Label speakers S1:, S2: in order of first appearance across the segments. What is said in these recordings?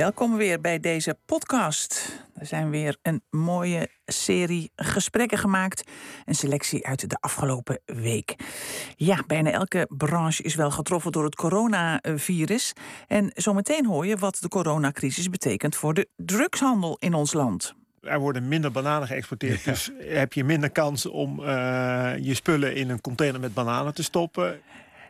S1: Welkom weer bij deze podcast. Er zijn weer een mooie serie gesprekken gemaakt. Een selectie uit de afgelopen week. Ja, bijna elke branche is wel getroffen door het coronavirus. En zometeen hoor je wat de coronacrisis betekent voor de drugshandel in ons land.
S2: Er worden minder bananen geëxporteerd, dus heb je minder kans om uh, je spullen in een container met bananen te stoppen.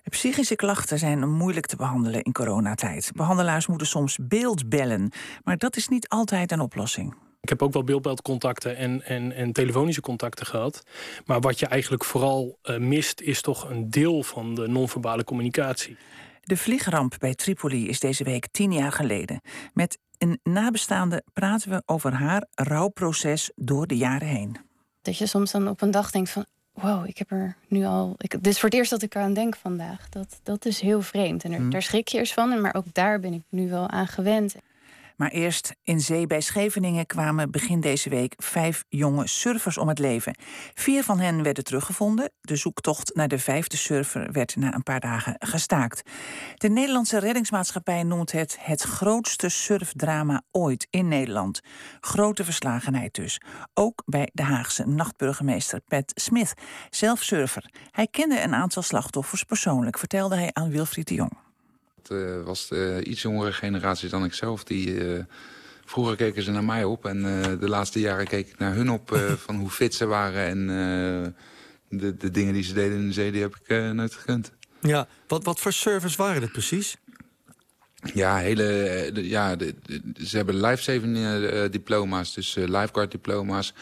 S1: Psychische klachten zijn moeilijk te behandelen in coronatijd. Behandelaars moeten soms beeldbellen, maar dat is niet altijd een oplossing.
S3: Ik heb ook wel beeldbelcontacten en, en, en telefonische contacten gehad. Maar wat je eigenlijk vooral uh, mist, is toch een deel van de non-verbale communicatie.
S1: De vliegramp bij Tripoli is deze week tien jaar geleden. Met een nabestaande praten we over haar rouwproces door de jaren heen.
S4: Dat je soms dan op een dag denkt van wow, ik heb er nu al. Ik, dit is voor het eerst dat ik eraan denk vandaag. Dat, dat is heel vreemd. En er,
S1: Hmm.
S4: daar schrik je eerst van. Maar ook daar ben ik nu wel aan gewend.
S1: Maar eerst in zee bij Scheveningen kwamen begin deze week vijf jonge surfers om het leven. Vier van hen werden teruggevonden. De zoektocht naar de vijfde surfer werd na een paar dagen gestaakt. De Nederlandse reddingsmaatschappij noemt het het grootste surfdrama ooit in Nederland. Grote verslagenheid dus. Ook bij de Haagse nachtburgemeester Pat Smith, zelf surfer. Hij kende een aantal slachtoffers persoonlijk, vertelde hij aan Wilfried de Jong.
S5: Uh, was de iets jongere generatie dan ik zelf. Die, uh, vroeger keken ze naar mij op en uh, de laatste jaren keek ik naar hun op van hoe fit ze waren. En de, de, dingen die ze deden in de zee, die heb ik nooit gekund.
S6: Ja, wat, wat voor service waren het precies?
S5: Ja, hele, ja de, de, ze hebben lifesaving diploma's, dus lifeguard diploma's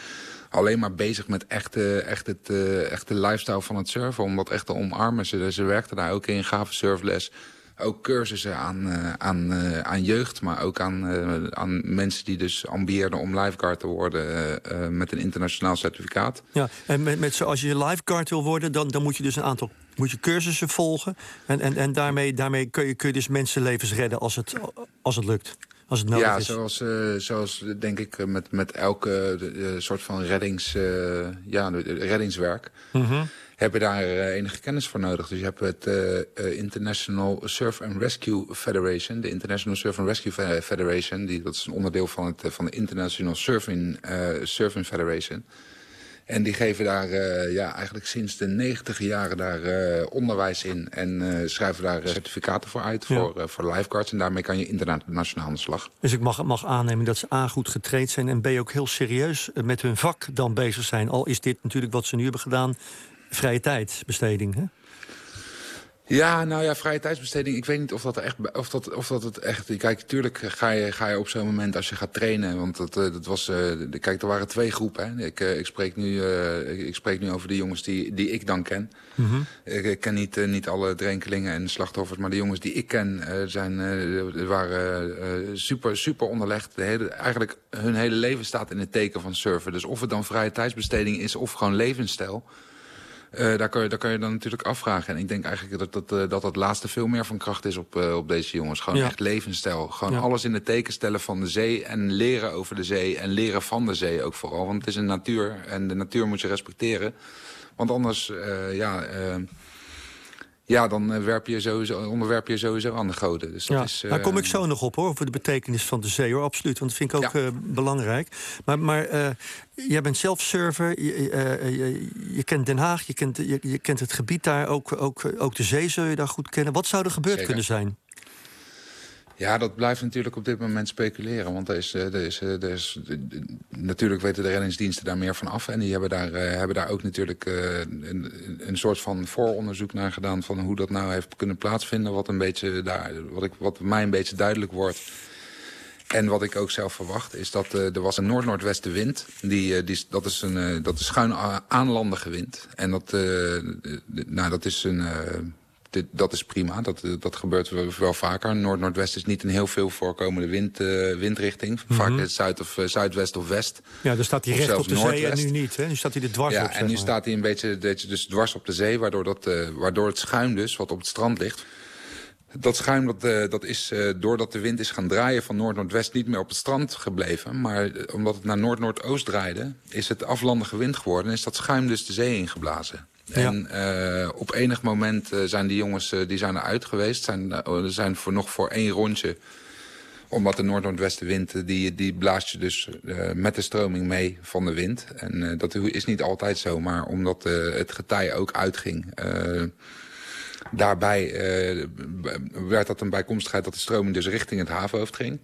S5: alleen maar bezig met echte, echt het, echte lifestyle van het surfen. Om dat echt te omarmen. Ze, ze werkten daar ook in, gaven surfles. Ook cursussen aan, uh, aan, uh, aan jeugd, maar ook aan, aan mensen die dus ambieerden om lifeguard te worden met een internationaal certificaat.
S6: Ja, en met, met, als je lifeguard wil worden, dan, dan moet je dus een aantal moet je cursussen volgen. En, en, en daarmee, daarmee kun, je, kun je dus mensenlevens redden als het, als het lukt. Als het nodig
S5: ja,
S6: is.
S5: zoals, uh, zoals denk ik met, met elke uh, soort van reddings, uh, ja, reddingswerk.
S6: Mhm.
S5: Mm -hmm. Heb je daar enige kennis voor nodig. Dus je hebt het International Surf and Rescue Federation. De International Surf and Rescue Federation. Die, dat is een onderdeel van, het, van de International Surfing, Surfing Federation. En die geven daar uh, ja, eigenlijk sinds de negentig jaren daar uh, onderwijs in. En uh, schrijven daar certificaten voor uit, ja. voor, voor lifeguards. En daarmee kan je internationaal aan de slag.
S6: Dus ik mag, mag aannemen dat ze A, goed getraind zijn... en B, ook heel serieus met hun vak dan bezig zijn. Al is dit natuurlijk wat ze nu hebben gedaan, vrije tijdsbesteding, hè?
S5: Ja, nou ja, vrije tijdsbesteding. Ik weet niet of dat echt, of dat, of dat het echt. Kijk, tuurlijk ga je, ga je op zo'n moment als je gaat trainen. Want dat, dat was. Uh, kijk, er waren twee groepen. Hè. Ik, uh, ik, spreek nu, uh, ik spreek nu over de jongens die, die ik dan ken.
S6: Mm
S5: Mhm.
S6: -hmm.
S5: ik, ik, ken niet, niet alle drenkelingen en slachtoffers. Maar de jongens die ik ken zijn, waren super, super onderlegd. De hele, eigenlijk hun hele leven staat in het teken van surfen. Dus of het dan vrije tijdsbesteding is of gewoon levensstijl. Uh, daar, kan je, daar kan je dan natuurlijk afvragen. En ik denk eigenlijk dat dat, uh, dat, dat laatste veel meer van kracht is op, uh, op deze jongens. Gewoon
S6: Ja.
S5: echt levensstijl. Gewoon
S6: Ja.
S5: alles in het teken stellen van de zee. En leren over de zee. En leren van de zee ook vooral. Want het is een natuur. En de natuur moet je respecteren. Want anders, eh, ja... ja, dan eh, werp je sowieso, onderwerp je sowieso aan de goden. Dus dat
S6: Ja,
S5: is,
S6: daar kom ik zo nog op hoor, over de betekenis van de zee hoor, absoluut. Want dat vind ik ook
S5: Ja.
S6: eh, belangrijk. Maar, maar jij bent zelf surfer, je, je, je kent Den Haag, je kent, je, je kent het gebied daar, ook, ook, ook de zee zul je daar goed kennen. Wat zou er gebeurd
S5: Zeker.
S6: kunnen zijn?
S5: Ja, dat blijft natuurlijk op dit moment speculeren. Want er is, eh, er is, eh, er is, natuurlijk weten de reddingsdiensten daar meer van af. En die hebben daar, eh, hebben daar ook natuurlijk een, een soort van vooronderzoek naar gedaan... van hoe dat nou heeft kunnen plaatsvinden. Wat, een beetje daar, wat, ik, wat mij een beetje duidelijk wordt... En wat ik ook zelf verwacht is dat er was een noord-noordwestenwind. Die, die, dat is een dat is schuin aanlandige wind. En dat, nou, dat is een... dit, dat is prima, dat, eh, dat gebeurt wel, vaker. Noord-Noordwest is niet een heel veel voorkomende wind, eh, windrichting. Vaak is het zuid of, eh, zuidwest of west.
S6: Ja, dan staat hij recht op de zee en nu niet. Hè? Nu staat hij er dwars
S5: ja,
S6: op.
S5: en
S6: zeg
S5: nu
S6: maar.
S5: staat hij een beetje, beetje dus dwars op de zee, waardoor, dat, waardoor het schuim dus, wat op het strand ligt... Dat schuim dat, uh, dat is uh, doordat de wind is gaan draaien van noord-noordwest niet meer op het strand gebleven. Maar uh, omdat het naar noord-noordoost draaide, is het aflandige wind geworden. En is dat schuim dus de zee ingeblazen. En op enig moment zijn die jongens die zijn eruit geweest. Zijn, zijn voor nog voor één rondje omdat de noord-noordwestenwind, die, die blaast je dus met de stroming mee van de wind. En dat is niet altijd zo, maar omdat het getij ook uitging... daarbij werd dat een bijkomstigheid dat de stroming dus richting het havenhoofd ging.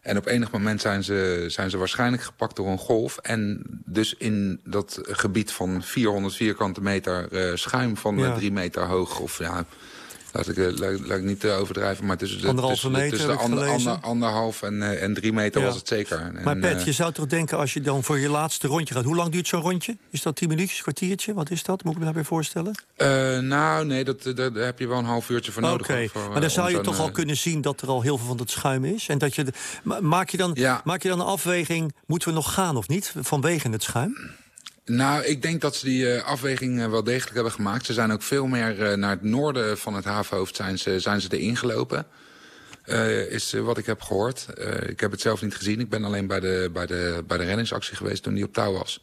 S5: En op enig moment zijn ze, zijn ze waarschijnlijk gepakt door een golf. En dus in dat gebied van 400 vierkante meter schuim van ja. drie meter hoog... of ja, Laat ik, laat, laat ik niet uh, overdrijven, maar tussen de,
S6: Anderhalve
S5: tussen,
S6: meter,
S5: tussen de ander, ander, anderhalf en, uh, en drie meter
S6: Ja.
S5: was het zeker. En,
S6: Maar Pet,
S5: eh,
S6: je zou toch denken als je dan voor je laatste rondje gaat... hoe lang duurt zo'n rondje? Is dat 10 minuutjes, kwartiertje? Wat is dat? Moet ik me daarbij voorstellen?
S5: eh, nou, nee, dat, daar, heb je wel een half uurtje voor
S6: Oké,
S5: nodig. voor,
S6: maar
S5: eh,
S6: dan zou je toch al
S5: eh,
S6: kunnen zien dat er al heel veel van dat schuim is. En dat je de, maak, je dan,
S5: Ja.
S6: maak je dan een afweging, moeten we nog gaan of niet? Vanwege het schuim?
S5: Nou, ik denk dat ze die eh, afweging eh, wel degelijk hebben gemaakt. Ze zijn ook veel meer eh, naar het noorden van het havenhoofd zijn ze, zijn ze erin gelopen. Is wat ik heb gehoord. Eh, ik heb het zelf niet gezien. Ik ben alleen bij de, bij de, bij de reddingsactie geweest toen die op touw was.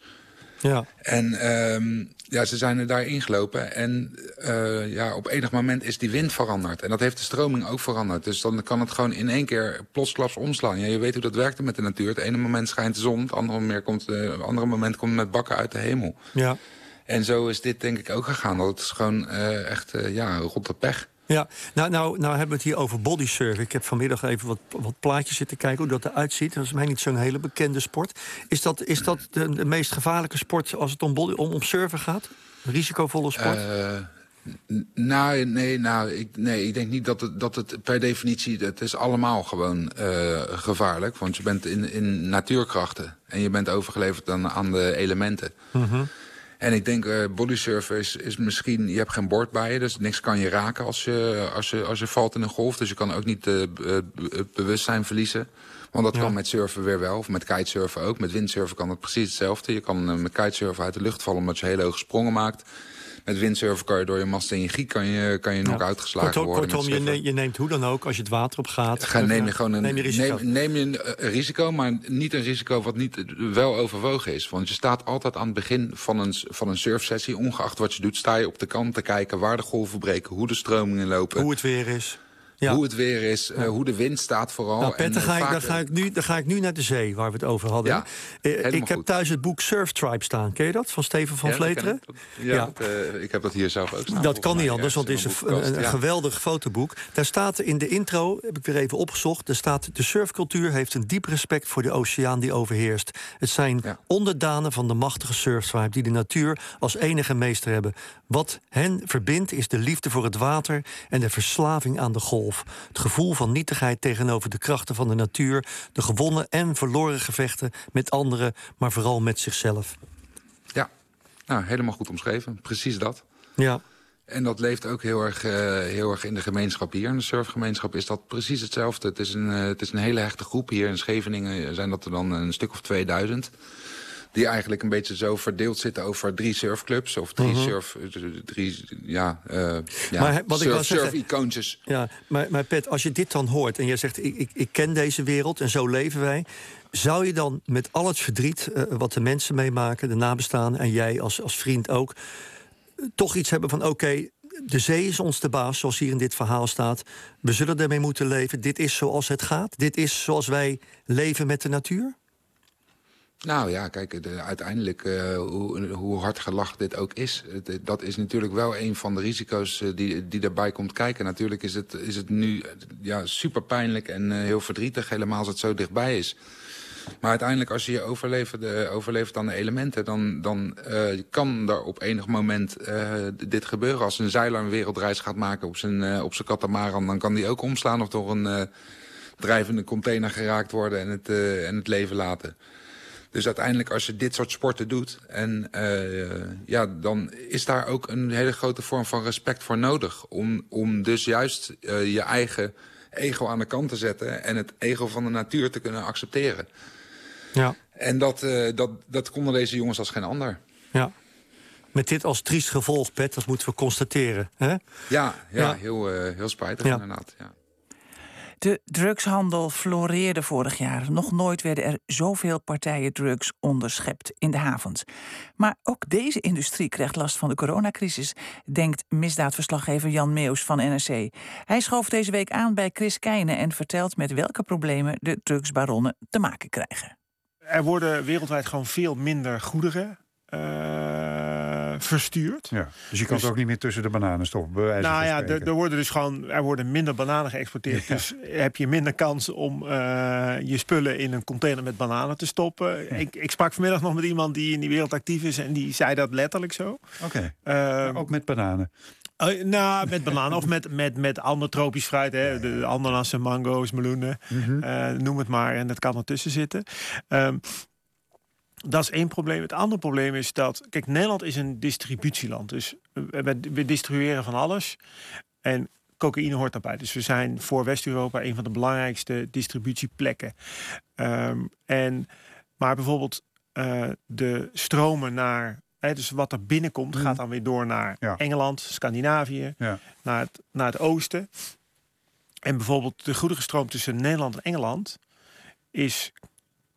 S6: Ja.
S5: En ehm, ja, ze zijn er daar ingelopen. En eh, ja, op enig moment is die wind veranderd. En dat heeft de stroming ook veranderd. Dus dan kan het gewoon in één keer plotsklaps omslaan. Ja, je weet hoe dat werkt met de natuur. Het ene moment schijnt de zon. Het andere moment komt, eh, het andere moment komt met bakken uit de hemel.
S6: Ja.
S5: En zo is dit denk ik ook gegaan. Dat het is gewoon eh, echt eh, ja, rotte pech.
S6: Ja, nou, nou, nou hebben we het hier over bodysurfen. Ik heb vanmiddag even wat, wat plaatjes zitten kijken hoe dat eruit ziet. Dat is mij niet zo'n hele bekende sport. Is dat, is dat de, de meest gevaarlijke sport als het om, body, om, om surfen gaat? Risicovolle sport?
S5: Nou, nee, nou, ik, nee, ik denk niet dat het, dat het per definitie... Het is allemaal gewoon eh, gevaarlijk. Want je bent in, in natuurkrachten. En je bent overgeleverd aan, aan de elementen.
S6: Mhm.
S5: En ik denk, bodysurfen is, is misschien... Je hebt geen bord bij je, dus niks kan je raken als je, als je, als je valt in een golf. Dus je kan ook niet eh, eh, het bewustzijn verliezen. Want dat
S6: Ja.
S5: kan met surfen weer wel, of met kitesurfen ook. Met windsurfen kan het precies hetzelfde. Je kan met kitesurfen uit de lucht vallen omdat je hele hoge sprongen maakt. Met windsurfen kan je door je mast en je giek kan je, kan je nog uitgeslagen
S6: kortom,
S5: worden.
S6: kortom je, neemt hoe dan ook, als je het water op gaat...
S5: Ga, neem je gewoon een,
S6: neem je risico.
S5: neem, neem je een, eh, risico, maar niet een risico wat niet eh, wel overwogen is. Want je staat altijd aan het begin van een, van een surfsessie, ongeacht wat je doet, sta je op de kant te kijken waar de golven breken, hoe de stromingen lopen,
S6: hoe, het weer is. Ja.
S5: het weer is, eh, hoe de wind staat vooral.
S6: Nou, Pet,
S5: En,
S6: dan
S5: eh,
S6: ga, ik, dan, ga ik nu, dan ga ik nu naar de zee, waar we het over hadden.
S5: Ja,
S6: Eh, ik heb
S5: goed.
S6: thuis het boek Surf Tribe staan. Ken je dat? Van Steven van Vleteren?
S5: Ja, dat, ik heb dat hier zelf ook staan.
S6: Dat kan niet anders, want het is een, geweldig fotoboek. Daar staat in de intro, heb ik weer even opgezocht... er staat, de surfcultuur heeft een diep respect voor de oceaan die overheerst. Het zijn onderdanen van de machtige surftribe... die de natuur als enige meester hebben. Wat hen verbindt is de liefde voor het water... en de verslaving aan de golf. Het gevoel van nietigheid tegenover de krachten van de natuur... de gewonnen en verloren gevechten met anderen... maar vooral met zichzelf.
S5: Ja, nou, helemaal goed omschreven. Precies dat.
S6: Ja,
S5: En dat leeft ook heel erg, eh, heel erg in de gemeenschap hier. In de surfgemeenschap is dat precies hetzelfde. Het is, een, eh, het is een hele hechte groep. Hier in Scheveningen zijn dat er dan een stuk of 2000. Die eigenlijk een beetje zo verdeeld zitten over drie surfclubs. Of drie surf... Drie, ja, eh ja
S6: Mhm. Maar wat ik
S5: surf,
S6: wou zeggen-
S5: surf-icoontjes.
S6: Ja, maar, maar Pet, als je dit dan hoort en jij zegt: ik, ik, ik ken deze wereld en zo leven wij. Zou je dan met al het verdriet eh, wat de mensen meemaken, de nabestaanden en jij als, als vriend ook, eh, toch iets hebben van: oké, de zee is ons de baas, zoals hier in dit verhaal staat. We zullen ermee moeten leven. Dit is zoals het gaat. Dit is zoals wij leven met de natuur.
S5: Nou ja, kijk, de, uiteindelijk, eh, hoe, hoe hard gelachen dit ook is... het- dat is natuurlijk wel een van de risico's eh, die, die daarbij komt kijken. Natuurlijk is het, is het nu eh, ja, super pijnlijk en eh, heel verdrietig... helemaal als het zo dichtbij is. Maar uiteindelijk, als je je overlevert, eh, overlevert aan de elementen... dan, dan eh, kan er op enig moment eh, dit gebeuren. Als een zeiler een wereldreis gaat maken op zijn, eh, op zijn katamaran... dan kan die ook omslaan of door een eh, drijvende container geraakt worden... en het, eh, en het leven laten. Dus uiteindelijk als je dit soort sporten doet... En, eh, ja, dan is daar ook een hele grote vorm van respect voor nodig. Om, om dus juist eh, je eigen ego aan de kant te zetten... en het ego van de natuur te kunnen accepteren.
S6: Ja.
S5: En dat, eh, dat, dat konden deze jongens als geen ander.
S6: ja. Met dit als triest gevolg, Pet, dat moeten we constateren. Hè?
S5: Ja, ja,
S6: Ja.
S5: Heel, heel spijtig
S6: Ja.
S5: inderdaad. Ja.
S1: De drugshandel floreerde vorig jaar. Nog nooit werden er zoveel partijen drugs onderschept in de havens. Maar ook deze industrie krijgt last van de coronacrisis, denkt misdaadverslaggever Jan Meeuws van NRC. Hij schoof deze week aan bij Chris Keijnen en vertelt met welke problemen de drugsbaronnen te maken krijgen.
S2: Er worden wereldwijd gewoon veel minder goederen eh, verstuurd.
S7: Ja. Dus je kan
S2: Dus-
S7: het ook niet meer tussen de bananen stoppen. bij
S2: Nou ja, er, worden dus gewoon er worden minder bananen geëxporteerd.
S7: Ja.
S2: Dus heb je minder kans om eh, je spullen in een container met bananen te stoppen. Ik, ik sprak vanmiddag nog met iemand die in die wereld actief is en die zei dat letterlijk zo.
S7: Oké,
S2: Eh,
S7: ook met bananen.
S2: eh, nou, met bananen of met, met, met ander tropisch fruit. Hè. De ananassen, mango's, meloenen.
S7: Mhm.
S2: Noem het maar. En dat kan ertussen zitten. Ehm, dat is één probleem. Het andere probleem is dat... Kijk, Nederland is een distributieland. Dus we, we, we distribueren van alles. En cocaïne hoort daarbij. Dus we zijn voor West-Europa een van de belangrijkste distributieplekken. Ehm, en, maar bijvoorbeeld eh, de stromen naar... Hè, dus wat er binnenkomt,
S7: Mhm.
S2: gaat dan weer door naar
S7: Ja.
S2: Engeland, Scandinavië,
S7: Ja.
S2: naar, het, naar het oosten. En bijvoorbeeld de goederenstroom tussen Nederland en Engeland is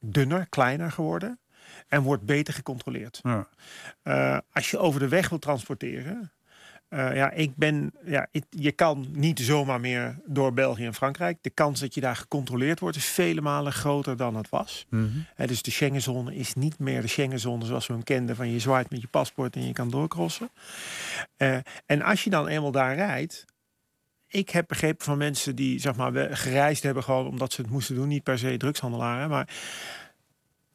S2: dunner, kleiner geworden en wordt beter gecontroleerd.
S7: Ja.
S2: Eh, als je over de weg wil transporteren, eh, ja, ik ben, ja, ik- je kan niet zomaar meer door België en Frankrijk. De kans dat je daar gecontroleerd wordt is vele malen groter dan het was.
S7: Mhm.
S2: Hè, dus de Schengenzone is niet meer de Schengenzone zoals we hem kenden. Van je zwaait met je paspoort en je kan doorcrossen. Eh, en als je dan eenmaal daar rijdt. Ik heb begrepen van mensen die zeg maar, gereisd hebben gewoon omdat ze het moesten doen. Niet per se drugshandelaren. Maar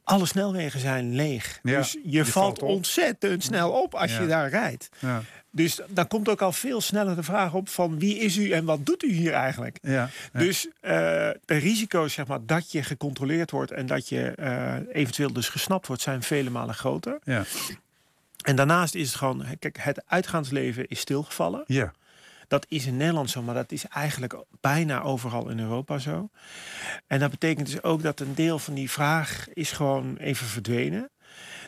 S2: alle snelwegen zijn leeg.
S7: Ja,
S2: dus je,
S7: je
S2: valt ontzettend snel op als
S7: Ja.
S2: je daar rijdt.
S7: Ja.
S2: Dus dan komt ook al veel sneller de vraag op van wie is u en wat doet u hier eigenlijk? Dus eh, de risico's zeg maar, dat je gecontroleerd wordt en dat je eh, eventueel dus gesnapt wordt, zijn vele malen groter.
S7: Ja.
S2: En daarnaast is het gewoon, kijk, het uitgaansleven is stilgevallen.
S7: ja.
S2: Dat is in Nederland zo, maar dat is eigenlijk bijna overal in Europa zo. En dat betekent dus ook dat een deel van die vraag is gewoon even verdwenen.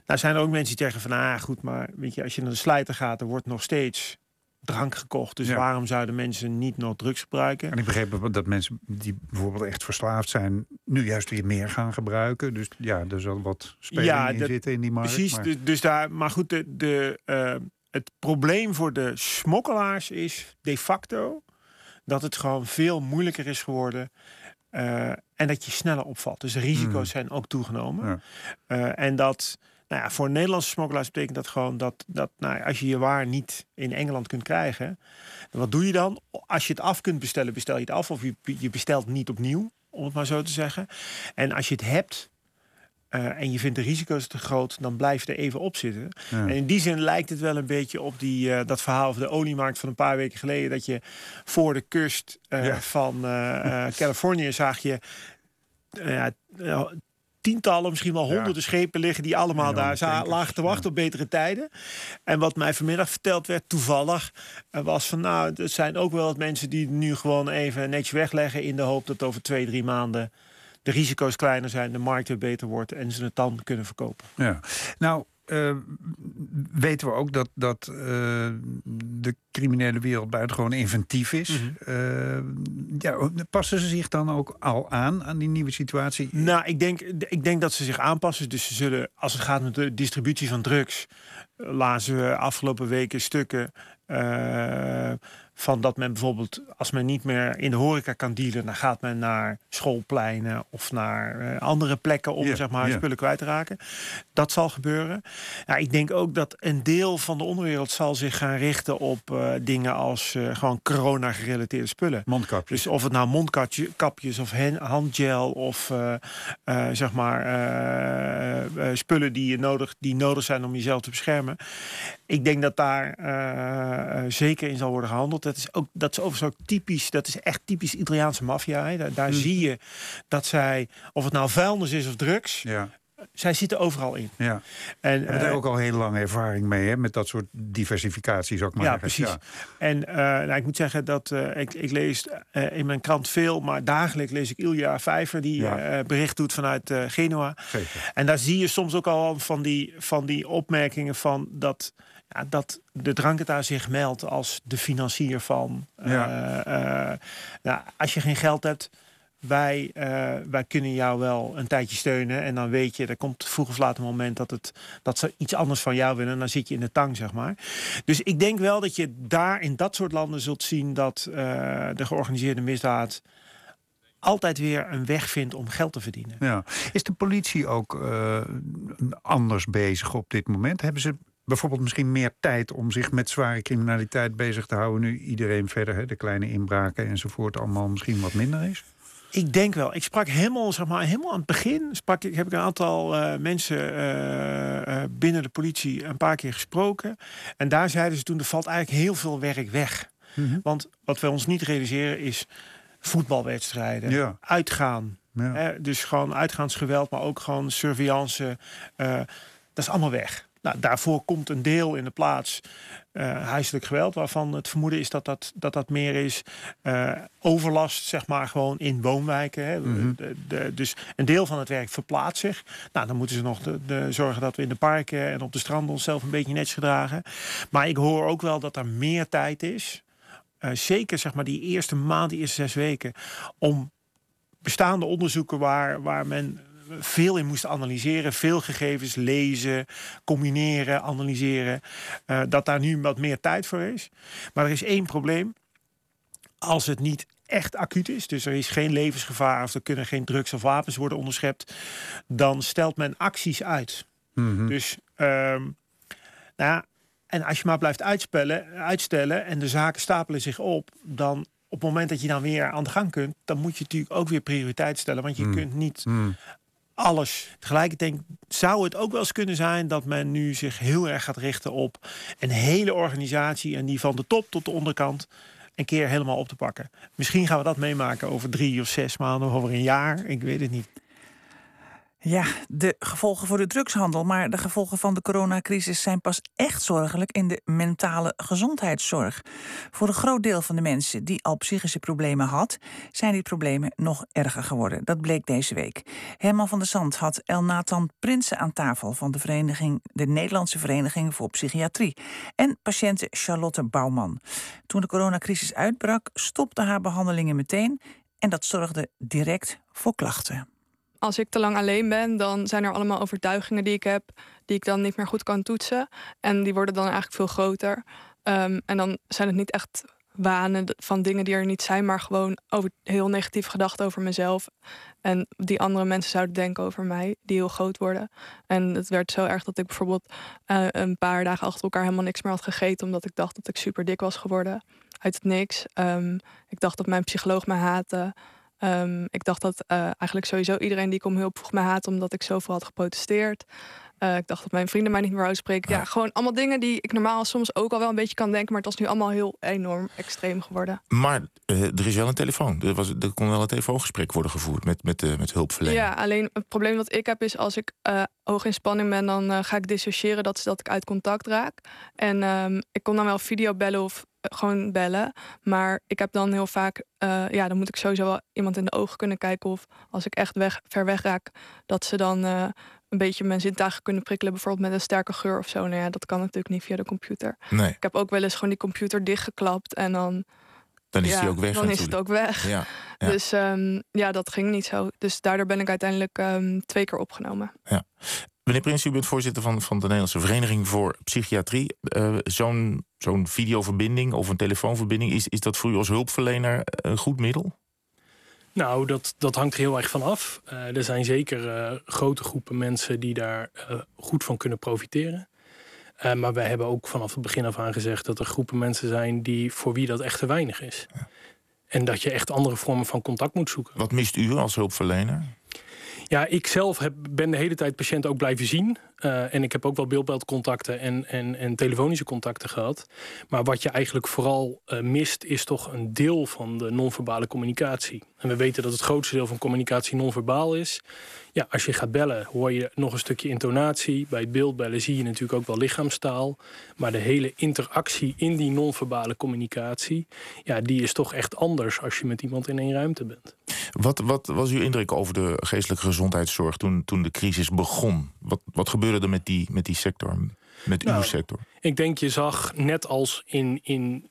S2: Nou zijn er ook mensen die zeggen van, ah goed, maar weet je, als je naar de slijter gaat, er wordt nog steeds drank gekocht. Dus
S7: Ja.
S2: waarom zouden mensen niet nog drugs gebruiken?
S7: En ik begreep dat mensen die bijvoorbeeld echt verslaafd zijn, nu juist weer meer gaan gebruiken. Dus ja, er zal wat speling
S2: Ja,
S7: in zitten in die markt.
S2: Precies,
S7: maar-
S2: dus, dus daar, maar goed, de, de, eh, het probleem voor de smokkelaars is de facto dat het gewoon veel moeilijker is geworden. eh, en dat je sneller opvalt. Dus de risico's
S7: Mhm.
S2: zijn ook toegenomen.
S7: Ja.
S2: Eh, en dat, nou ja, voor Nederlandse smokkelaars betekent dat gewoon dat, dat nou, als je je waar niet in Engeland kunt krijgen, wat doe je dan? Als je het af kunt bestellen, bestel je het af. Of je, je bestelt niet opnieuw, om het maar zo te zeggen. En als je het hebt, eh, en je vindt de risico's te groot, dan blijf je er even op zitten.
S7: Ja.
S2: En in die zin lijkt het wel een beetje op die, eh, dat verhaal over de oliemarkt van een paar weken geleden. Dat je voor de kust eh,
S7: Ja.
S2: van Californië zag je eh, tientallen, misschien wel
S7: Ja.
S2: honderden schepen liggen die allemaal daar
S7: tankers,
S2: lagen te wachten
S7: ja.
S2: op betere tijden. En wat mij vanmiddag verteld werd, toevallig, was van nou, er zijn ook wel wat mensen die nu gewoon even netjes wegleggen in de hoop dat over twee, drie maanden de risico's kleiner zijn, de markt weer beter wordt en ze het dan kunnen verkopen.
S7: Ja. Nou, eh, weten we ook dat, dat eh, de criminele wereld buitengewoon inventief is. Eh, ja, passen ze zich dan ook al aan aan die nieuwe situatie?
S2: Nou, ik denk, ik denk dat ze zich aanpassen. Dus ze zullen, als het gaat met de distributie van drugs, lazen we afgelopen weken stukken van dat men bijvoorbeeld, als men niet meer in de horeca kan dealen, dan gaat men naar schoolpleinen of naar eh, andere plekken om zeg maar spullen kwijt te raken. Dat zal gebeuren. Ja, ik denk ook dat een deel van de onderwereld zal zich gaan richten op eh, dingen als eh, gewoon corona-gerelateerde spullen.
S7: Mondkapjes.
S2: Dus of het nou mondkapjes of hen- handgel of zeg maar spullen die, je nodig, die nodig zijn om jezelf te beschermen. Ik denk dat daar zeker in zal worden gehandeld. Dat is ook dat is overigens ook typisch. Dat is echt typisch Italiaanse maffia. Daar, daar zie je dat zij, of het nou vuilnis is of drugs,
S7: Ja,
S2: zij zitten overal in.
S7: ja.
S2: En,
S7: hebben
S2: eh,
S7: er ook al heel lange ervaring mee, hè, met dat soort diversificatie, zou ik maar
S2: Ja, precies. En eh, nou, ik moet zeggen dat eh, ik, ik lees in mijn krant veel, maar dagelijks lees ik Ilja Vijver die
S7: Ja.
S2: bericht doet vanuit Genua.
S7: Zeker.
S2: En daar zie je soms ook al van die, van die opmerkingen van dat ja, dat de dranketa zich meldt als de financier van.
S7: Ja.
S2: eh, eh, nou, als je geen geld hebt, wij, eh, wij kunnen jou wel een tijdje steunen. En dan weet je, er komt vroeg of laat een moment dat, het, dat ze iets anders van jou willen. En dan zit je in de tang, zeg maar. Dus ik denk wel dat je daar in dat soort landen zult zien dat de georganiseerde misdaad altijd weer een weg vindt om geld te verdienen.
S7: Ja. Is de politie ook anders bezig op dit moment? Hebben ze bijvoorbeeld misschien meer tijd om zich met zware criminaliteit bezig te houden... nu iedereen verder, hè, de kleine inbraken enzovoort, allemaal misschien wat minder is?
S2: Ik denk wel. Ik sprak helemaal, zeg maar, helemaal aan het begin. Sprak ik, heb ik een aantal eh, mensen eh, eh, binnen de politie een paar keer gesproken. En daar zeiden ze toen: er valt eigenlijk heel veel werk weg. Want wat we ons niet realiseren is voetbalwedstrijden,
S7: Ja.
S2: uitgaan.
S7: Ja.
S2: Hè, dus gewoon uitgaansgeweld, maar ook gewoon surveillance. dat is allemaal weg. Nou, daarvoor komt een deel in de plaats eh huiselijk geweld, waarvan het vermoeden is dat dat, dat, dat meer is eh, overlast, zeg maar, gewoon in woonwijken. Hè. De- de- dus een deel van het werk verplaatst zich. Nou, dan moeten ze nog de, de, zorgen dat we in de parken en op de stranden onszelf een beetje netjes gedragen. Maar ik hoor ook wel dat er meer tijd is. eh, zeker zeg maar die eerste maand, die eerste zes weken, om bestaande onderzoeken waar, waar men veel in moest analyseren, veel gegevens lezen, combineren, analyseren, eh, dat daar nu wat meer tijd voor is. Maar er is één probleem. Als het niet echt acuut is, dus er is geen levensgevaar of er kunnen geen drugs of wapens worden onderschept, dan stelt men acties uit. Dus, ehm, nou en als je maar blijft uitspellen, uitstellen en de zaken stapelen zich op, dan op het moment dat je dan weer aan de gang kunt, dan moet je natuurlijk ook weer prioriteit stellen. Want je kunt niet alles tegelijkertijd. Zou het ook wel eens kunnen zijn dat men nu zich heel erg gaat richten op een hele organisatie en die van de top tot de onderkant een keer helemaal op te pakken? Misschien gaan we dat meemaken over drie of zes maanden, of over een jaar. Ik weet het niet.
S1: Ja, de gevolgen voor de drugshandel, maar de gevolgen van de coronacrisis zijn pas echt zorgelijk in de mentale gezondheidszorg. Voor een groot deel van de mensen die al psychische problemen had, zijn die problemen nog erger geworden. Dat bleek deze week. Herman van der Zand had El Nathan Prinsen aan tafel van de vereniging, de Nederlandse Vereniging voor Psychiatrie en patiënte Charlotte Bouwman. Toen de coronacrisis uitbrak, stopten haar behandelingen meteen en dat zorgde direct voor klachten.
S8: Als ik te lang alleen ben, dan zijn er allemaal overtuigingen die ik heb, die ik dan niet meer goed kan toetsen. En die worden dan eigenlijk veel groter. Ehm, en dan zijn het niet echt wanen van dingen die er niet zijn, maar gewoon heel negatief gedacht over mezelf. En die andere mensen zouden denken over mij, die heel groot worden. En het werd zo erg dat ik bijvoorbeeld eh, een paar dagen achter elkaar helemaal niks meer had gegeten, omdat ik dacht dat ik super dik was geworden. Uit het niks. Ehm, ik dacht dat mijn psycholoog me haatte. Ehm, ik dacht dat eh, eigenlijk sowieso iedereen die ik om hulp vroeg me haatte omdat ik zoveel had geprotesteerd. Eh, ik dacht dat mijn vrienden mij niet meer wouden spreken. Ja, gewoon allemaal dingen die ik normaal soms ook al wel een beetje kan denken. Maar het was nu allemaal heel enorm extreem geworden.
S9: Maar eh, er is wel een telefoon. Er, was, er kon wel een telefoongesprek worden gevoerd met, met, eh, met hulpverlening.
S8: Ja, alleen het probleem wat ik heb is als ik hoog in spanning ben, dan ga ik dissociëren. Dat is dat ik uit contact raak. En ehm, ik kon dan wel video bellen of gewoon bellen. Maar ik heb dan heel vaak, eh, ja, dan moet ik sowieso wel iemand in de ogen kunnen kijken. Of als ik echt weg, ver weg raak, dat ze dan eh, een beetje mijn zintuigen kunnen prikkelen. Bijvoorbeeld met een sterke geur of zo. Nou ja, dat kan natuurlijk niet via de computer.
S9: Nee,
S8: Ik heb ook wel eens gewoon die computer dichtgeklapt en dan,
S9: dan is
S8: ja,
S9: die ook weg
S8: dan is het ook weg.
S9: Ja, ja.
S8: Dus ehm, ja, dat ging niet zo. Dus daardoor ben ik uiteindelijk ehm, twee keer opgenomen.
S9: Meneer Prins, u bent voorzitter van, van de Nederlandse Vereniging voor Psychiatrie. Eh, Zo'n zo'n videoverbinding of een telefoonverbinding, is, is dat voor u als hulpverlener een goed middel?
S3: Nou, dat, dat hangt er heel erg van af. Eh, er zijn zeker eh, grote groepen mensen die daar eh, goed van kunnen profiteren. Eh, maar wij hebben ook vanaf het begin af aan gezegd dat er groepen mensen zijn die, voor wie dat echt te weinig is. En dat je echt andere vormen van contact moet zoeken.
S9: Wat mist u als hulpverlener?
S3: Ja, ik zelf heb, ben de hele tijd patiënten ook blijven zien. Eh, en ik heb ook wel beeldbeeldcontacten en, en, en telefonische contacten gehad. Maar wat je eigenlijk vooral eh, mist, is toch een deel van de non-verbale communicatie. En we weten dat het grootste deel van communicatie non-verbaal is. Ja, als je gaat bellen, hoor je nog een stukje intonatie. Bij beeldbellen zie je natuurlijk ook wel lichaamstaal. Maar de hele interactie in die non-verbale communicatie, ja, die is toch echt anders als je met iemand in één ruimte bent.
S9: Wat, wat was uw indruk over de geestelijke gezondheidszorg toen, toen de crisis begon? Wat, wat gebeurde er met die, met die sector? met uw
S3: Nou,
S9: sector?
S3: Ik denk je zag net als in, in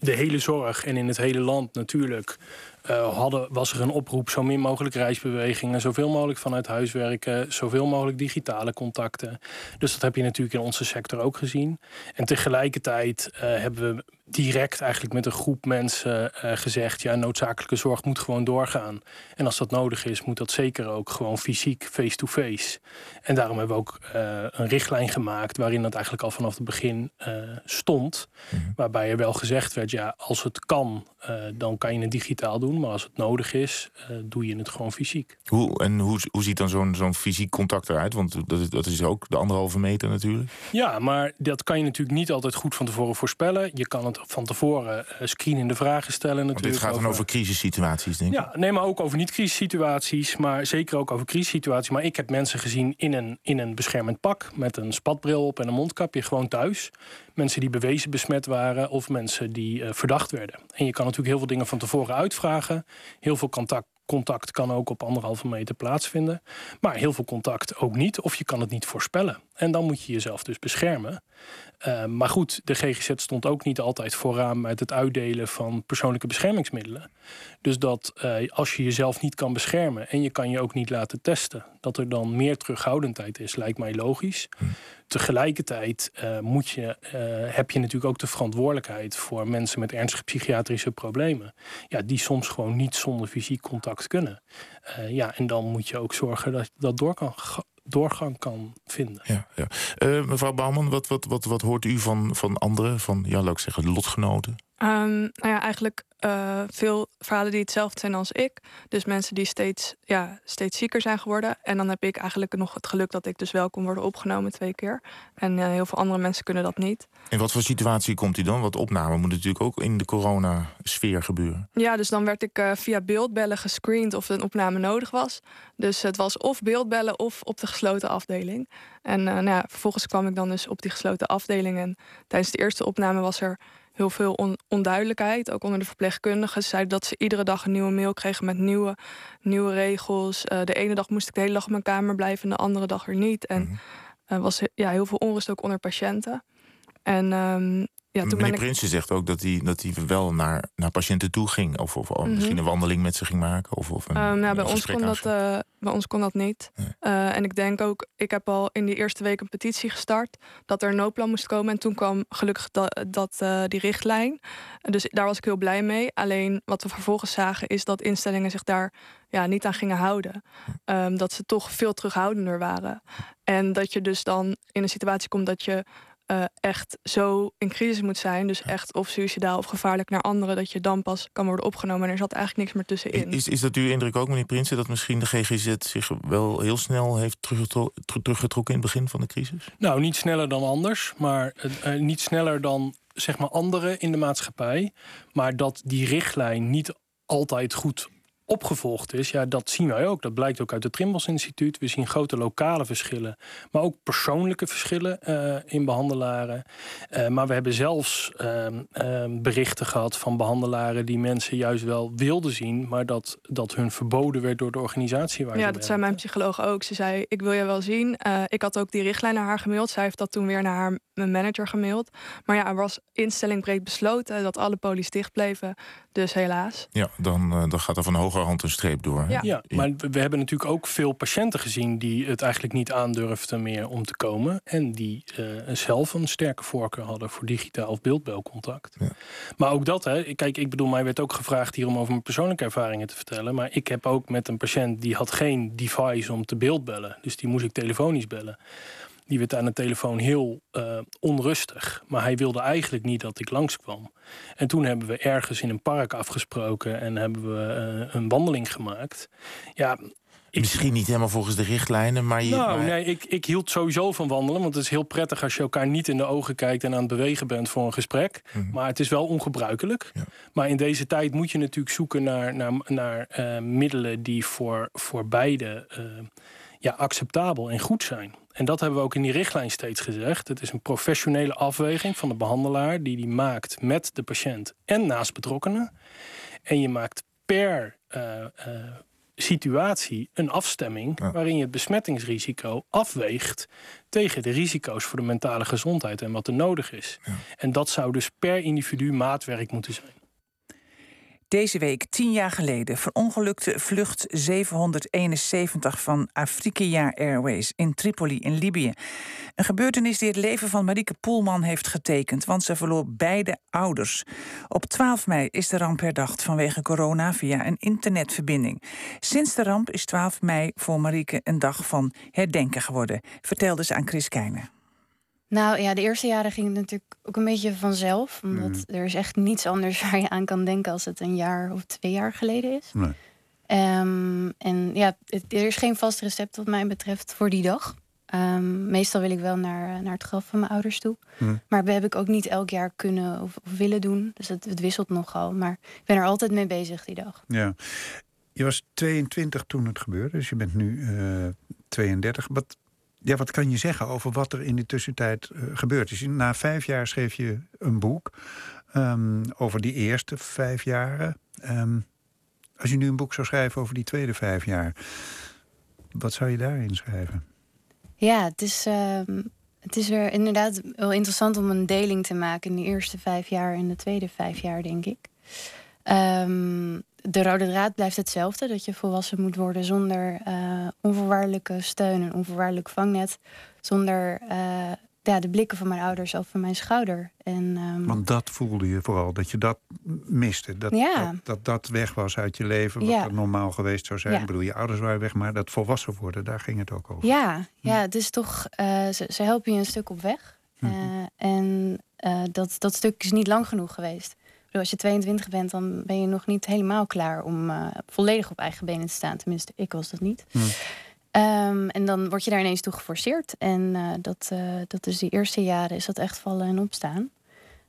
S3: de hele zorg en in het hele land natuurlijk. eh, hadden, was er een oproep zo min mogelijk reisbewegingen, zoveel mogelijk vanuit huis werken, zoveel mogelijk digitale contacten. Dus dat heb je natuurlijk in onze sector ook gezien. En tegelijkertijd eh, hebben we direct eigenlijk met een groep mensen eh, gezegd: ja, noodzakelijke zorg moet gewoon doorgaan. En als dat nodig is, moet dat zeker ook gewoon fysiek face-to-face. En daarom hebben we ook eh, een richtlijn gemaakt waarin dat eigenlijk al vanaf het begin eh, stond. Waarbij er wel gezegd werd: ja, als het kan, dan kan je het digitaal doen. Maar als het nodig is, doe je het gewoon fysiek.
S9: Hoe, en hoe, hoe ziet dan zo'n zo'n fysiek contact eruit? Want dat is, dat is ook de anderhalve meter natuurlijk.
S3: Ja, maar dat kan je natuurlijk niet altijd goed van tevoren voorspellen. Je kan het van tevoren eh, screenende vragen stellen
S9: Want
S3: natuurlijk.
S9: dit gaat dan over crisissituaties, denk ik.
S3: Ja, nee, maar ook over niet-crisissituaties, maar zeker ook over crisissituaties. Maar ik heb mensen gezien in een, in een beschermend pak met een spatbril op en een mondkapje gewoon thuis. Mensen die bewezen besmet waren of mensen die eh, verdacht werden. En je kan natuurlijk heel veel dingen van tevoren uitvragen. Heel veel contact, contact kan ook op anderhalve meter plaatsvinden. Maar heel veel contact ook niet, of je kan het niet voorspellen. En dan moet je jezelf dus beschermen. Uh, maar goed, de GGZ stond ook niet altijd vooraan met het uitdelen van persoonlijke beschermingsmiddelen. Dus dat uh, als je jezelf niet kan beschermen en je kan je ook niet laten testen, dat er dan meer terughoudendheid is, lijkt mij logisch. Hm. Tegelijkertijd uh, moet je, heb je natuurlijk ook de verantwoordelijkheid voor mensen met ernstige psychiatrische problemen. Ja, die soms gewoon niet zonder fysiek contact kunnen. ja, en dan moet je ook zorgen dat dat door kan doorgang kan vinden.
S9: Ja, ja. Uh, mevrouw Bouwman, wat, wat, wat, wat hoort u van, van anderen, van ja, laat ik zeggen, lotgenoten?
S8: Um, nou ja, eigenlijk uh, veel verhalen die hetzelfde zijn als ik. Dus mensen die steeds, ja, steeds zieker zijn geworden. En dan heb ik eigenlijk nog het geluk dat ik dus wel kon worden opgenomen twee keer. En uh, heel veel andere mensen kunnen dat niet.
S9: In wat voor situatie komt u dan? Want opname moet natuurlijk ook in de corona-sfeer gebeuren.
S8: Ja, dus dan werd ik uh, via beeldbellen gescreend of een opname nodig was. Dus het was of beeldbellen of op de gesloten afdeling. En nou ja, vervolgens kwam ik dan dus op die gesloten afdeling. En tijdens de eerste opname was er heel veel on onduidelijkheid. Ook onder de verpleegkundigen. Ze zeiden dat ze iedere dag een nieuwe mail kregen met nieuwe, nieuwe regels. Uh, de ene dag moest ik de hele dag op mijn kamer blijven en de andere dag weer niet. En er -hmm. uh, was ja, heel veel onrust ook onder patiënten. En um, ja, toen
S9: Meneer
S8: ben ik...
S9: Prinsen zegt ook dat hij, dat hij wel naar, naar patiënten toe ging. Of, of mm -hmm. misschien een wandeling met ze ging maken. Of, of een,
S8: um, nou, bij, ons kon dat, uh, bij ons kon dat niet. Nee. Uh, en ik denk ook, ik heb al in die eerste week een petitie gestart. Dat er een noodplan moest komen. En toen kwam gelukkig dat, dat uh, die richtlijn. Dus daar was ik heel blij mee. Alleen wat we vervolgens zagen is dat instellingen zich daar ja, niet aan gingen houden. Um, dat ze toch veel terughoudender waren. En dat je dus dan in een situatie komt dat je uh, echt zo in crisis moet zijn. Dus echt of suicidaal of gevaarlijk naar anderen. Dat je dan pas kan worden opgenomen. En er zat eigenlijk niks meer tussenin.
S9: Is, is dat uw indruk ook, meneer Prinsen? Dat misschien de GGZ zich wel heel snel heeft teruggetrokken, teruggetrokken in het begin van de crisis?
S3: Nou, niet sneller dan anders. Maar uh, niet sneller dan zeg maar anderen in de maatschappij. Maar dat die richtlijn niet altijd goed opgevolgd is, ja, dat zien wij ook. Dat blijkt ook uit het Trimbos Instituut. We zien grote lokale verschillen, maar ook persoonlijke verschillen uh, in behandelaren. Uh, maar we hebben zelfs uh, berichten gehad van behandelaren die mensen juist wel wilden zien, maar dat, dat hun verboden werd door de organisatie. Waar
S8: ja, dat zei mijn psycholoog ook. Ze zei: Ik wil je wel zien. Uh, ik had ook die richtlijn naar haar gemaild. Zij heeft dat toen weer naar haar mijn manager gemaild. Maar ja, er was instelling breed besloten dat alle polies dicht bleven. Dus helaas.
S9: Ja, dan, uh, dan gaat er van hogerhand een streep door.
S3: Ja. ja, maar we hebben natuurlijk ook veel patiënten gezien die het eigenlijk niet aandurfden meer om te komen. En die uh, zelf een sterke voorkeur hadden voor digitaal of beeldbelcontact. Ja. Maar ook dat, hè, kijk, ik bedoel, mij werd ook gevraagd hier om over mijn persoonlijke ervaringen te vertellen. Maar ik heb ook met een patiënt die had geen device om te beeldbellen. Dus die moest ik telefonisch bellen. Die werd aan de telefoon heel uh, onrustig. Maar hij wilde eigenlijk niet dat ik langskwam. En toen hebben we ergens in een park afgesproken en hebben we uh, een wandeling gemaakt. Ja,
S9: ik... Misschien niet helemaal volgens de richtlijnen, maar je.
S3: Nou,
S9: maar...
S3: nee, ik, ik hield sowieso van wandelen. Want het is heel prettig als je elkaar niet in de ogen kijkt en aan het bewegen bent voor een gesprek. Mm -hmm. Maar het is wel ongebruikelijk. Ja. Maar in deze tijd moet je natuurlijk zoeken naar, naar, naar uh, middelen die voor, voor beide ja, acceptabel en goed zijn. En dat hebben we ook in die richtlijn steeds gezegd. Het is een professionele afweging van de behandelaar die die maakt met de patiënt en naast betrokkenen. En je maakt per uh, uh, situatie een afstemming waarin je het besmettingsrisico afweegt tegen de risico's voor de mentale gezondheid en wat er nodig is. En dat zou dus per individu maatwerk moeten zijn.
S1: Deze week, tien jaar geleden, verongelukte vlucht 771 van Afrika Airways in Tripoli in Libië. Een gebeurtenis die het leven van Marieke Poelman heeft getekend, want ze verloor beide ouders. Op 12 mei is de ramp herdacht vanwege corona via een internetverbinding. Sinds de ramp is 12 mei voor Marieke een dag van herdenken geworden, vertelde ze aan Chris Keijnen.
S4: Nou ja, de eerste jaren ging het natuurlijk ook een beetje vanzelf. Omdat
S7: Mhm.
S4: er is echt niets anders waar je aan kan denken als het een jaar of twee jaar geleden is.
S7: Nee.
S4: Ehm, en ja, het- er is geen vast recept wat mij betreft voor die dag. Ehm, meestal wil ik wel naar, naar het graf van mijn ouders toe.
S7: Hm.
S4: Maar dat heb ik ook niet elk jaar kunnen of, of willen doen. Dus het, het wisselt nogal. Maar ik ben er altijd mee bezig die dag.
S7: Ja. Je was 22 toen het gebeurde, dus je bent nu eh 32. Wat, ja, wat kan je zeggen over wat er in de tussentijd eh, gebeurd is? Na vijf jaar schreef je een boek ehm, over die eerste vijf jaren. Ehm, als je nu een boek zou schrijven over die tweede vijf jaar, wat zou je daarin schrijven?
S4: Ja, het is, ehm, het is weer inderdaad wel interessant om een deling te maken in de eerste vijf jaar en de tweede vijf jaar, denk ik. Ehm, de rode draad blijft hetzelfde: dat je volwassen moet worden zonder eh, onvoorwaardelijke steun en onvoorwaardelijk vangnet. Zonder eh, ja, de blikken van mijn ouders over mijn schouder. En, ehm,
S7: Want dat voelde je vooral, dat je dat miste. Dat
S4: Ja.
S7: dat, dat, dat weg was uit je leven, wat
S4: Ja.
S7: normaal geweest zou zijn.
S4: Ja.
S7: Ik bedoel, je ouders waren weg, maar dat volwassen worden, daar ging het ook over.
S4: Ja, ja het is toch, eh, ze, ze helpen je een stuk op weg. Eh, en dat, dat stuk is niet lang genoeg geweest. Als je 22 bent, dan ben je nog niet helemaal klaar om eh, volledig op eigen benen te staan. Tenminste, ik was dat niet.
S7: Hm.
S4: Ehm, en dan word je daar ineens toe geforceerd. En eh, dat, eh, dat is die eerste jaren is dat echt vallen en opstaan.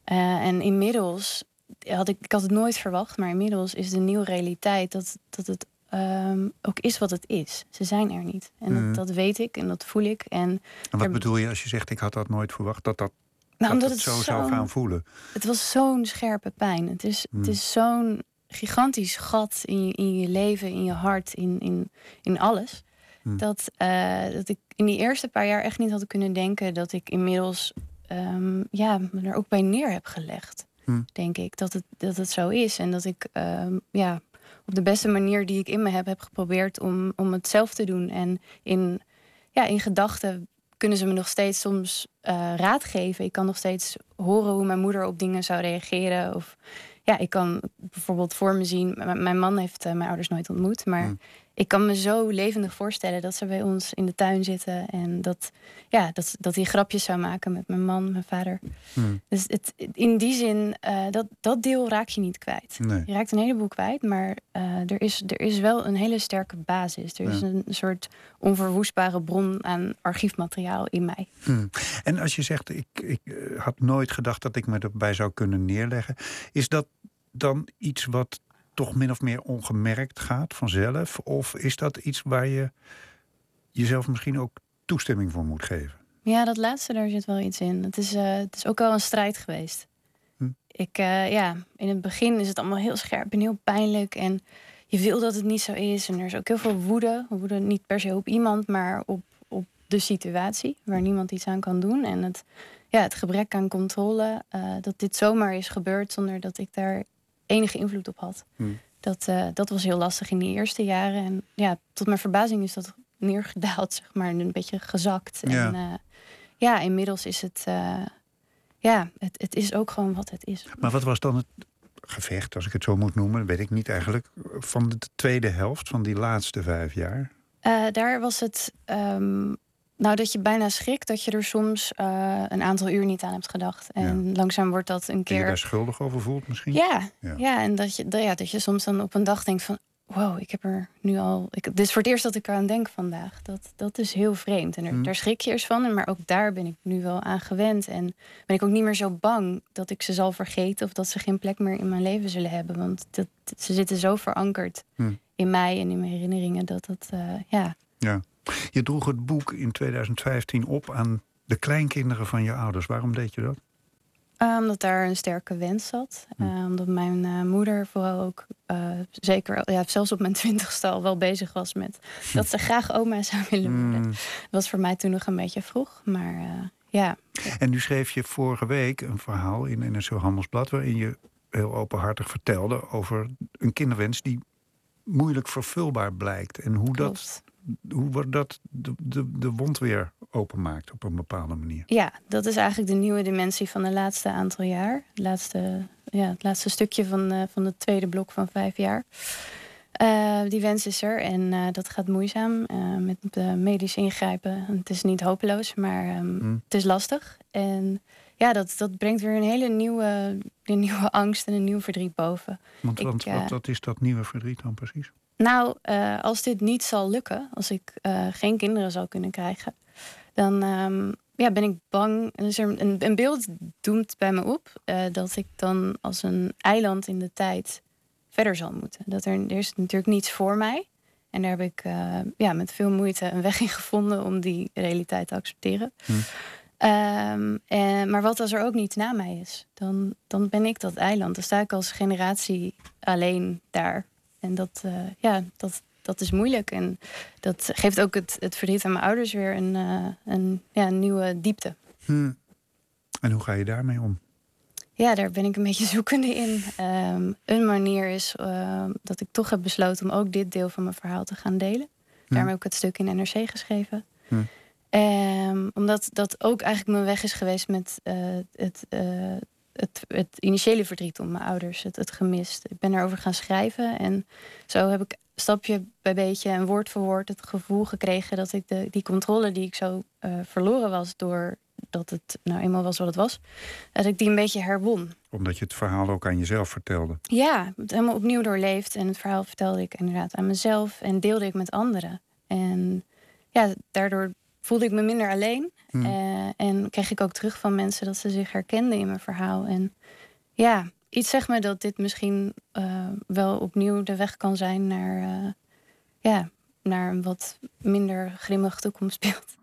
S4: En inmiddels had ik, ik had het nooit verwacht, maar inmiddels is de nieuwe realiteit dat, dat het ehm, ook is wat het is. Ze zijn er niet. En dat, dat weet ik en dat voel ik. En
S7: En wat
S4: er-
S7: bedoel je als je zegt, ik had dat nooit verwacht, dat dat,
S4: nou,
S7: dat
S4: omdat
S7: het
S4: het
S7: zo zou gaan voelen?
S4: Het was zo'n scherpe pijn. Het is,
S7: Hmm.
S4: het is zo'n gigantisch gat in je, in je leven, in je hart, in, in, in alles.
S7: Hmm.
S4: Dat, eh, dat ik in die eerste paar jaar echt niet had kunnen denken dat ik inmiddels ehm, ja, me er ook bij neer heb gelegd.
S7: Hmm.
S4: Denk ik dat het, dat het zo is. En dat ik ehm, ja, op de beste manier die ik in me heb, heb geprobeerd om, om het zelf te doen. En in, ja, in gedachten kunnen ze me nog steeds soms eh, raad geven. Ik kan nog steeds horen hoe mijn moeder op dingen zou reageren. Of ja, ik kan bijvoorbeeld voor me zien. Mijn man heeft eh, mijn ouders nooit ontmoet. Maar
S7: Hmm.
S4: Ik kan me zo levendig voorstellen dat ze bij ons in de tuin zitten. En dat, ja, dat, dat hij grapjes zou maken met mijn man, mijn vader.
S7: Hmm.
S4: Dus het, in die zin, eh, dat, dat deel raak je niet kwijt.
S7: Nee.
S4: Je raakt een heleboel kwijt, maar eh, er, is, er is wel een hele sterke basis. Er is een soort onverwoestbare bron aan archiefmateriaal in mij.
S7: Hm. En als je zegt, ik, ik eh, had nooit gedacht dat ik me erbij zou kunnen neerleggen. Is dat dan iets wat toch min of meer ongemerkt gaat vanzelf? Of is dat iets waar je jezelf misschien ook toestemming voor moet geven?
S4: Ja, dat laatste, daar zit wel iets in. Het is, eh, het is ook wel een strijd geweest.
S7: Hm.
S4: Ik, eh, ja, in het begin is het allemaal heel scherp en heel pijnlijk. En je wil dat het niet zo is. En er is ook heel veel woede. Woede niet per se op iemand, maar op, op de situatie. Waar niemand iets aan kan doen. En het, ja, het gebrek aan controle. eh, dat dit zomaar is gebeurd zonder dat ik daar enige invloed op had.
S7: Hm.
S4: Dat, eh, dat was heel lastig in die eerste jaren. En ja, tot mijn verbazing is dat neergedaald, zeg maar. en Een beetje gezakt.
S7: Ja.
S4: En eh, ja, inmiddels is het... eh, ja, het, het is ook gewoon wat het is.
S7: Maar wat was dan het gevecht, als ik het zo moet noemen, weet ik niet eigenlijk, van de tweede helft van die laatste vijf jaar?
S4: Daar was het... ehm, nou, dat je bijna schrikt dat je er soms eh, een aantal uur niet aan hebt gedacht. En langzaam wordt dat een
S7: Die je
S4: keer...
S7: daar schuldig over voelt misschien?
S4: Ja,
S7: Ja.
S4: ja. en dat je, dat, ja, dat je soms dan op een dag denkt van... wow, ik heb er nu al... Ik, dit is voor het eerst dat ik eraan denk vandaag. Dat, dat is heel vreemd. En er,
S7: Hmm.
S4: daar schrik je eerst van. Maar ook daar ben ik nu wel aan gewend. En ben ik ook niet meer zo bang dat ik ze zal vergeten... of dat ze geen plek meer in mijn leven zullen hebben. Want dat, ze zitten zo verankerd
S7: Hmm.
S4: in mij en in mijn herinneringen... dat dat, eh, ja...
S7: Ja. Je droeg het boek in 2015 op aan de kleinkinderen van je ouders. Waarom deed je dat?
S4: Uh, omdat daar een sterke wens zat. Uh, omdat mijn uh, moeder vooral ook zeker, ja, zelfs op mijn twintigste al wel bezig was met dat ze graag oma zou willen worden. Mm. Dat was voor mij toen nog een beetje vroeg, maar ja.
S7: En nu schreef je vorige week een verhaal in, zo handelsblad waarin je heel openhartig vertelde over een kinderwens die moeilijk vervulbaar blijkt. En hoe dat, hoe wordt dat de, de, de wond weer openmaakt op een bepaalde manier.
S4: Ja, dat is eigenlijk de nieuwe dimensie van de laatste aantal jaar. Het laatste, ja, het laatste stukje van, uh, van het tweede blok van vijf jaar. Uh, die wens is er en uh, dat gaat moeizaam met medisch ingrijpen. Het is niet hopeloos, maar um, mm. het is lastig. En ja, dat, dat brengt weer een hele nieuwe, een nieuwe angst en een nieuw verdriet boven.
S7: Want, ik, want wat, wat, is dat nieuwe verdriet dan precies?
S4: Nou, uh, als dit niet zal lukken, als ik uh, geen kinderen zal kunnen krijgen, dan um, ja, ben ik bang. Dus er een, een beeld doemt bij me op uh, dat ik dan als een eiland in de tijd verder zal moeten. Dat er, er is natuurlijk niets voor mij. En daar heb ik ja, met veel moeite een weg in gevonden om die realiteit te accepteren. Hm. Um, en, maar wat als er ook niets na mij is? Dan, dan ben ik dat eiland. Dan sta ik als generatie alleen daar. En dat, uh, ja, dat, dat is moeilijk. En dat geeft ook het, het verdriet aan mijn ouders weer een, uh, een, ja, een nieuwe diepte.
S7: Hmm. En hoe ga je daarmee om?
S4: Ja, daar ben ik een beetje zoekende in. Um, een manier is uh, dat ik toch heb besloten om ook dit deel van mijn verhaal te gaan delen. Hmm. Daarom heb ik het stuk in NRC geschreven. Hmm. Um, omdat dat ook eigenlijk mijn weg is geweest met uh, het, uh, het, het, initiële verdriet om mijn ouders, het, het gemist. Ik ben erover gaan schrijven en zo heb ik stapje bij beetje en woord voor woord het gevoel gekregen dat ik de, die controle die ik zo uh, verloren was door dat het nou eenmaal was wat het was, dat ik die een beetje herwon.
S7: Omdat je het verhaal ook aan jezelf vertelde.
S4: Ja, het helemaal opnieuw doorleefd en het verhaal vertelde ik inderdaad aan mezelf en deelde ik met anderen. En ja, daardoor voelde ik me minder alleen. Hmm. Uh, en kreeg ik ook terug van mensen dat ze zich herkenden in mijn verhaal. En ja, iets zegt me dat dit misschien uh, wel opnieuw de weg kan zijn naar, uh, ja, naar een wat minder grimmig toekomstbeeld.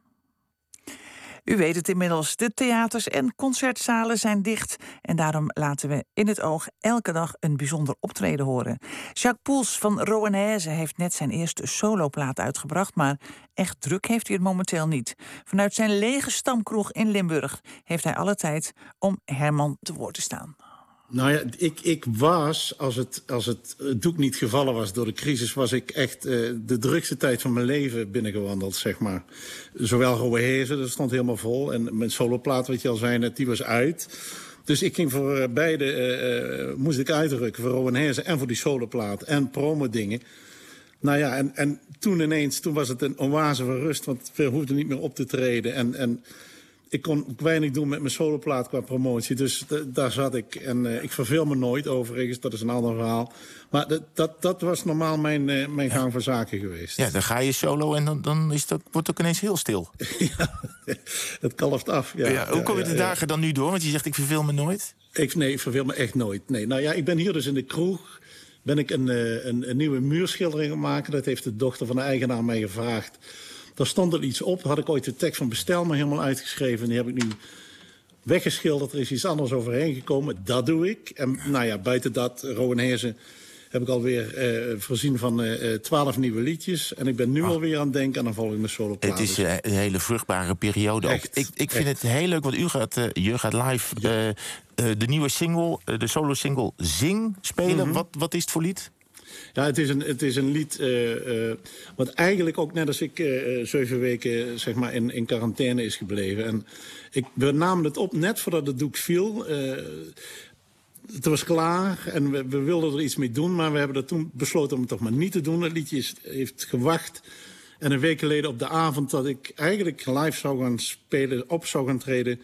S1: U weet het inmiddels, de theaters en concertzalen zijn dicht. En daarom laten we in het oog elke dag een bijzonder optreden horen. Jacques Poels van Roanese heeft net zijn eerste soloplaat uitgebracht... maar echt druk heeft hij het momenteel niet. Vanuit zijn lege stamkroeg in Limburg heeft hij alle tijd om Herman te woord te staan.
S10: Nou ja, ik, ik was, als het, als het doek niet gevallen was door de crisis... was ik echt uh, de drukste tijd van mijn leven binnengewandeld, zeg maar. Zowel Rowe Hezen, dat stond helemaal vol. En mijn soloplaat, wat je al zei net, die was uit. Dus ik ging voor uh, beide, uh, moest ik uitdrukken. Voor Rowan Hezen en voor die soloplaat. En promo dingen. Nou ja, en, en toen ineens, toen was het een oase van rust. Want we hoefden niet meer op te treden. En... en ik kon ook weinig doen met mijn soloplaat qua promotie. Dus daar zat ik. En uh, ik verveel me nooit overigens, dat is een ander verhaal. Maar dat, dat was normaal mijn, uh, mijn gang van zaken geweest.
S9: Ja, dan ga je solo en dan, dan is dat, wordt het ook ineens heel stil.
S10: ja, het kalft af. Ja,
S9: ja hoe kom je de dagen dan nu door? Want je zegt ik verveel me nooit.
S10: Ik, nee, ik verveel me echt nooit. Nee, nou ja, ik ben hier dus in de kroeg ben ik een, uh, een, een nieuwe muurschildering gaan maken. Dat heeft de dochter van de eigenaar mij gevraagd. Daar stond er iets op. Had ik ooit de tekst van bestel maar helemaal uitgeschreven. En die heb ik nu weggeschilderd. Er is iets anders overheen gekomen. Dat doe ik. En nou ja, buiten dat, Rowan Heersen heb ik alweer uh, voorzien van eh, twaalf uh, nieuwe liedjes. En ik ben nu alweer aan het denken aan een volgende solo
S9: Het is uh, een hele vruchtbare periode. Echt, ik ik vind het heel leuk, want u gaat, je gaat live ja. de nieuwe single, de solo single Zing spelen. Mm -hmm. wat, wat is het voor lied?
S10: Het is een, het is een lied uh, wat eigenlijk ook net als ik uh, zeven weken zeg maar in, in quarantaine is gebleven. En ik, we namen het op net voordat het doek viel. het was klaar en we, we, wilden er iets mee doen, maar we hebben er toen besloten om het toch maar niet te doen. Het liedje is, heeft gewacht. En een week geleden op de avond dat ik eigenlijk live zou gaan spelen, op zou gaan treden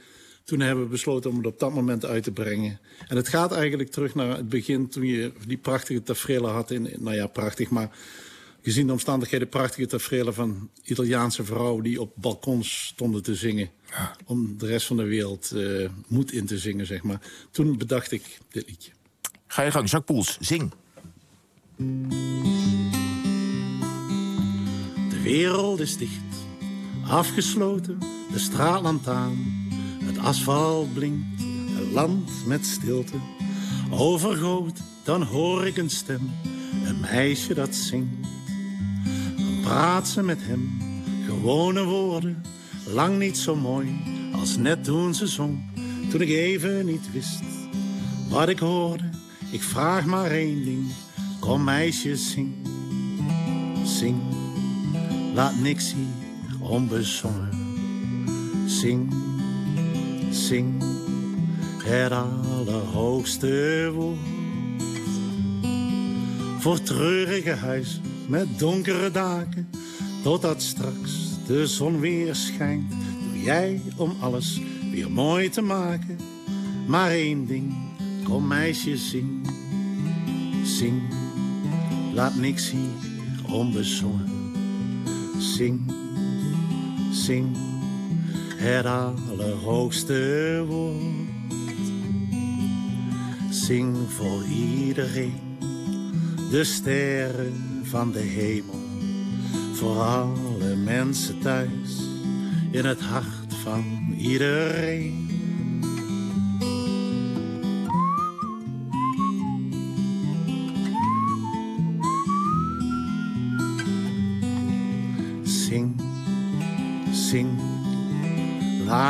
S10: toen hebben we besloten om het op dat moment uit te brengen. En het gaat eigenlijk terug naar het begin toen je die prachtige tafereelen had. In, nou ja, prachtig, maar gezien de omstandigheden prachtige tafereelen van Italiaanse vrouwen die op balkons stonden te zingen. Ja. Om de rest van de wereld uh, moed in te zingen, zeg maar. Toen bedacht ik dit liedje.
S9: Ga je gang, Jacques Poels, zing.
S10: De wereld is dicht, afgesloten, de straatlantaarn het asfalt blinkt, een land met stilte. Overgoot, dan hoor ik een stem, een meisje dat zingt. Dan praat ze met hem, gewone woorden, lang niet zo mooi als net toen ze zong. Toen ik even niet wist wat ik hoorde, ik vraag maar één ding, kom meisje zing. Zing, laat niks hier onbezongen. Zing, zing, het allerhoogste woord. Voor treurige huizen met donkere daken, totdat straks de zon weer schijnt. Doe jij om alles weer mooi te maken. Maar één ding, kom meisje, zing, zing, laat niks hier onbezongen. Zing, zing, het allerhoogste woord. Zing voor iedereen, de sterren van de hemel. Voor alle mensen thuis, in het hart van iedereen.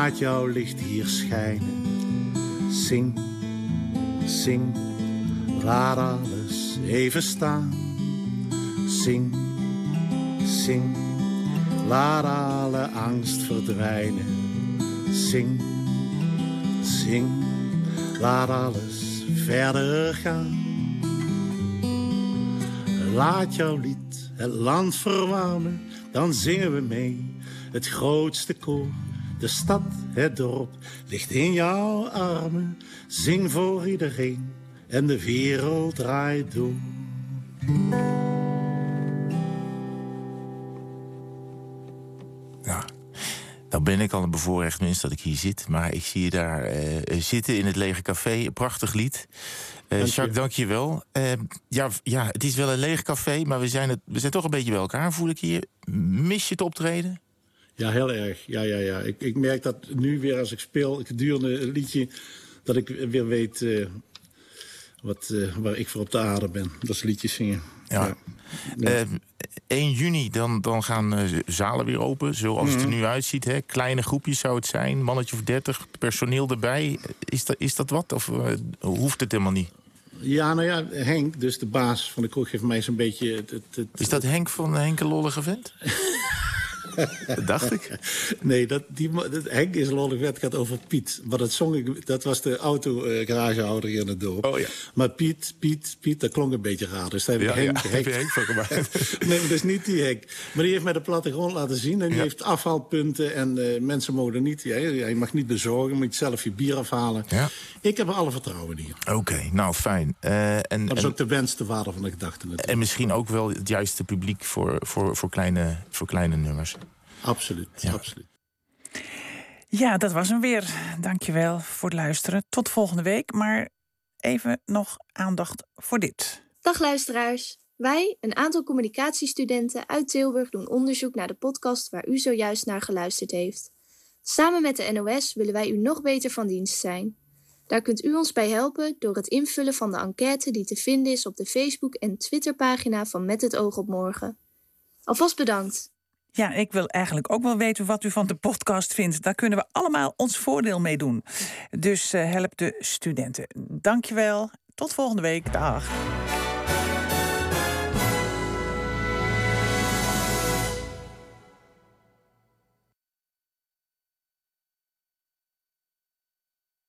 S10: Laat jouw licht hier schijnen. Zing, zing, laat alles even staan. Zing, zing, laat alle angst verdwijnen. Zing, zing, laat alles verder gaan. Laat jouw lied het land verwarmen, dan zingen we mee. Het grootste koor, de stad, het dorp, ligt in jouw armen. Zing voor iedereen en de wereld draait door.
S9: Ja. Nou ben ik al een bevoorrecht mens dat ik hier zit. Maar ik zie je daar eh, zitten in het lege café. Een prachtig lied. Eh
S10: Dank.
S9: Jacques, dank je wel. Eh, ja, ja, het is wel een leeg café, maar we zijn, het, we zijn toch een beetje bij elkaar, voel ik hier. Mis je het optreden?
S10: Ja, heel erg. Ja, ja, ja. Ik, ik merk dat nu weer als ik speel, gedurende een liedje, dat ik weer weet eh, wat, eh, waar ik voor op de aarde ben. Dat is liedjes zingen.
S9: Ja.
S10: Ja.
S9: Eh, 1 juni, dan, dan gaan eh, zalen weer open, zoals het er
S10: Mhm.
S9: nu uitziet. Hè? Kleine groepjes zou het zijn, mannetje of 30, personeel erbij. Is dat, is dat wat? Of eh, hoeft het helemaal niet?
S10: Ja, nou ja, Henk, dus de baas van de kroeg, heeft mij zo'n beetje... Het, het, het-
S9: Is dat Henk van Henk een lollige vent? dat dacht ik.
S10: Nee, dat, die, dat, Henk is lollig vet, gaat over Piet. Maar dat zong ik, dat was de auto-garagehouder hier in het dorp.
S9: Oh ja.
S10: Maar Piet, Piet, Piet, dat klonk een beetje raar. Dus daar heb ik
S9: Ja,
S10: Henk,
S9: ja,
S10: Henk,
S9: heb je Henk van gemaakt.
S10: nee, maar dat is niet die Henk. Maar die heeft mij de plattegrond laten zien. En die heeft afhaalpunten. En eh, mensen mogen niet... Ja, je mag niet bezorgen, je moet zelf je bier afhalen.
S9: Ja.
S10: Ik heb er alle vertrouwen in hier.
S9: Oké, nou fijn. Eh, en,
S10: Dat is
S9: en,
S10: ook de wens te waarde van de gedachte natuurlijk.
S9: en misschien ook wel het juiste publiek voor, voor, voor, kleine, voor kleine nummers.
S10: Absoluut,
S9: Ja.
S10: absoluut.
S1: Ja, dat was hem weer. Dankjewel voor het luisteren. Tot volgende week. Maar even nog aandacht voor dit.
S11: Dag luisteraars. Wij, een aantal communicatiestudenten uit Tilburg, doen onderzoek naar de podcast waar u zojuist naar geluisterd heeft. Samen met de NOS willen wij u nog beter van dienst zijn. Daar kunt u ons bij helpen door het invullen van de enquête die te vinden is op de Facebook- en Twitterpagina van Met het Oog op Morgen. Alvast bedankt.
S1: Ja, ik wil eigenlijk ook wel weten wat u van de podcast vindt. Daar kunnen we allemaal ons voordeel mee doen. Dus eh, help de studenten. Dankjewel. Tot volgende week. Dag.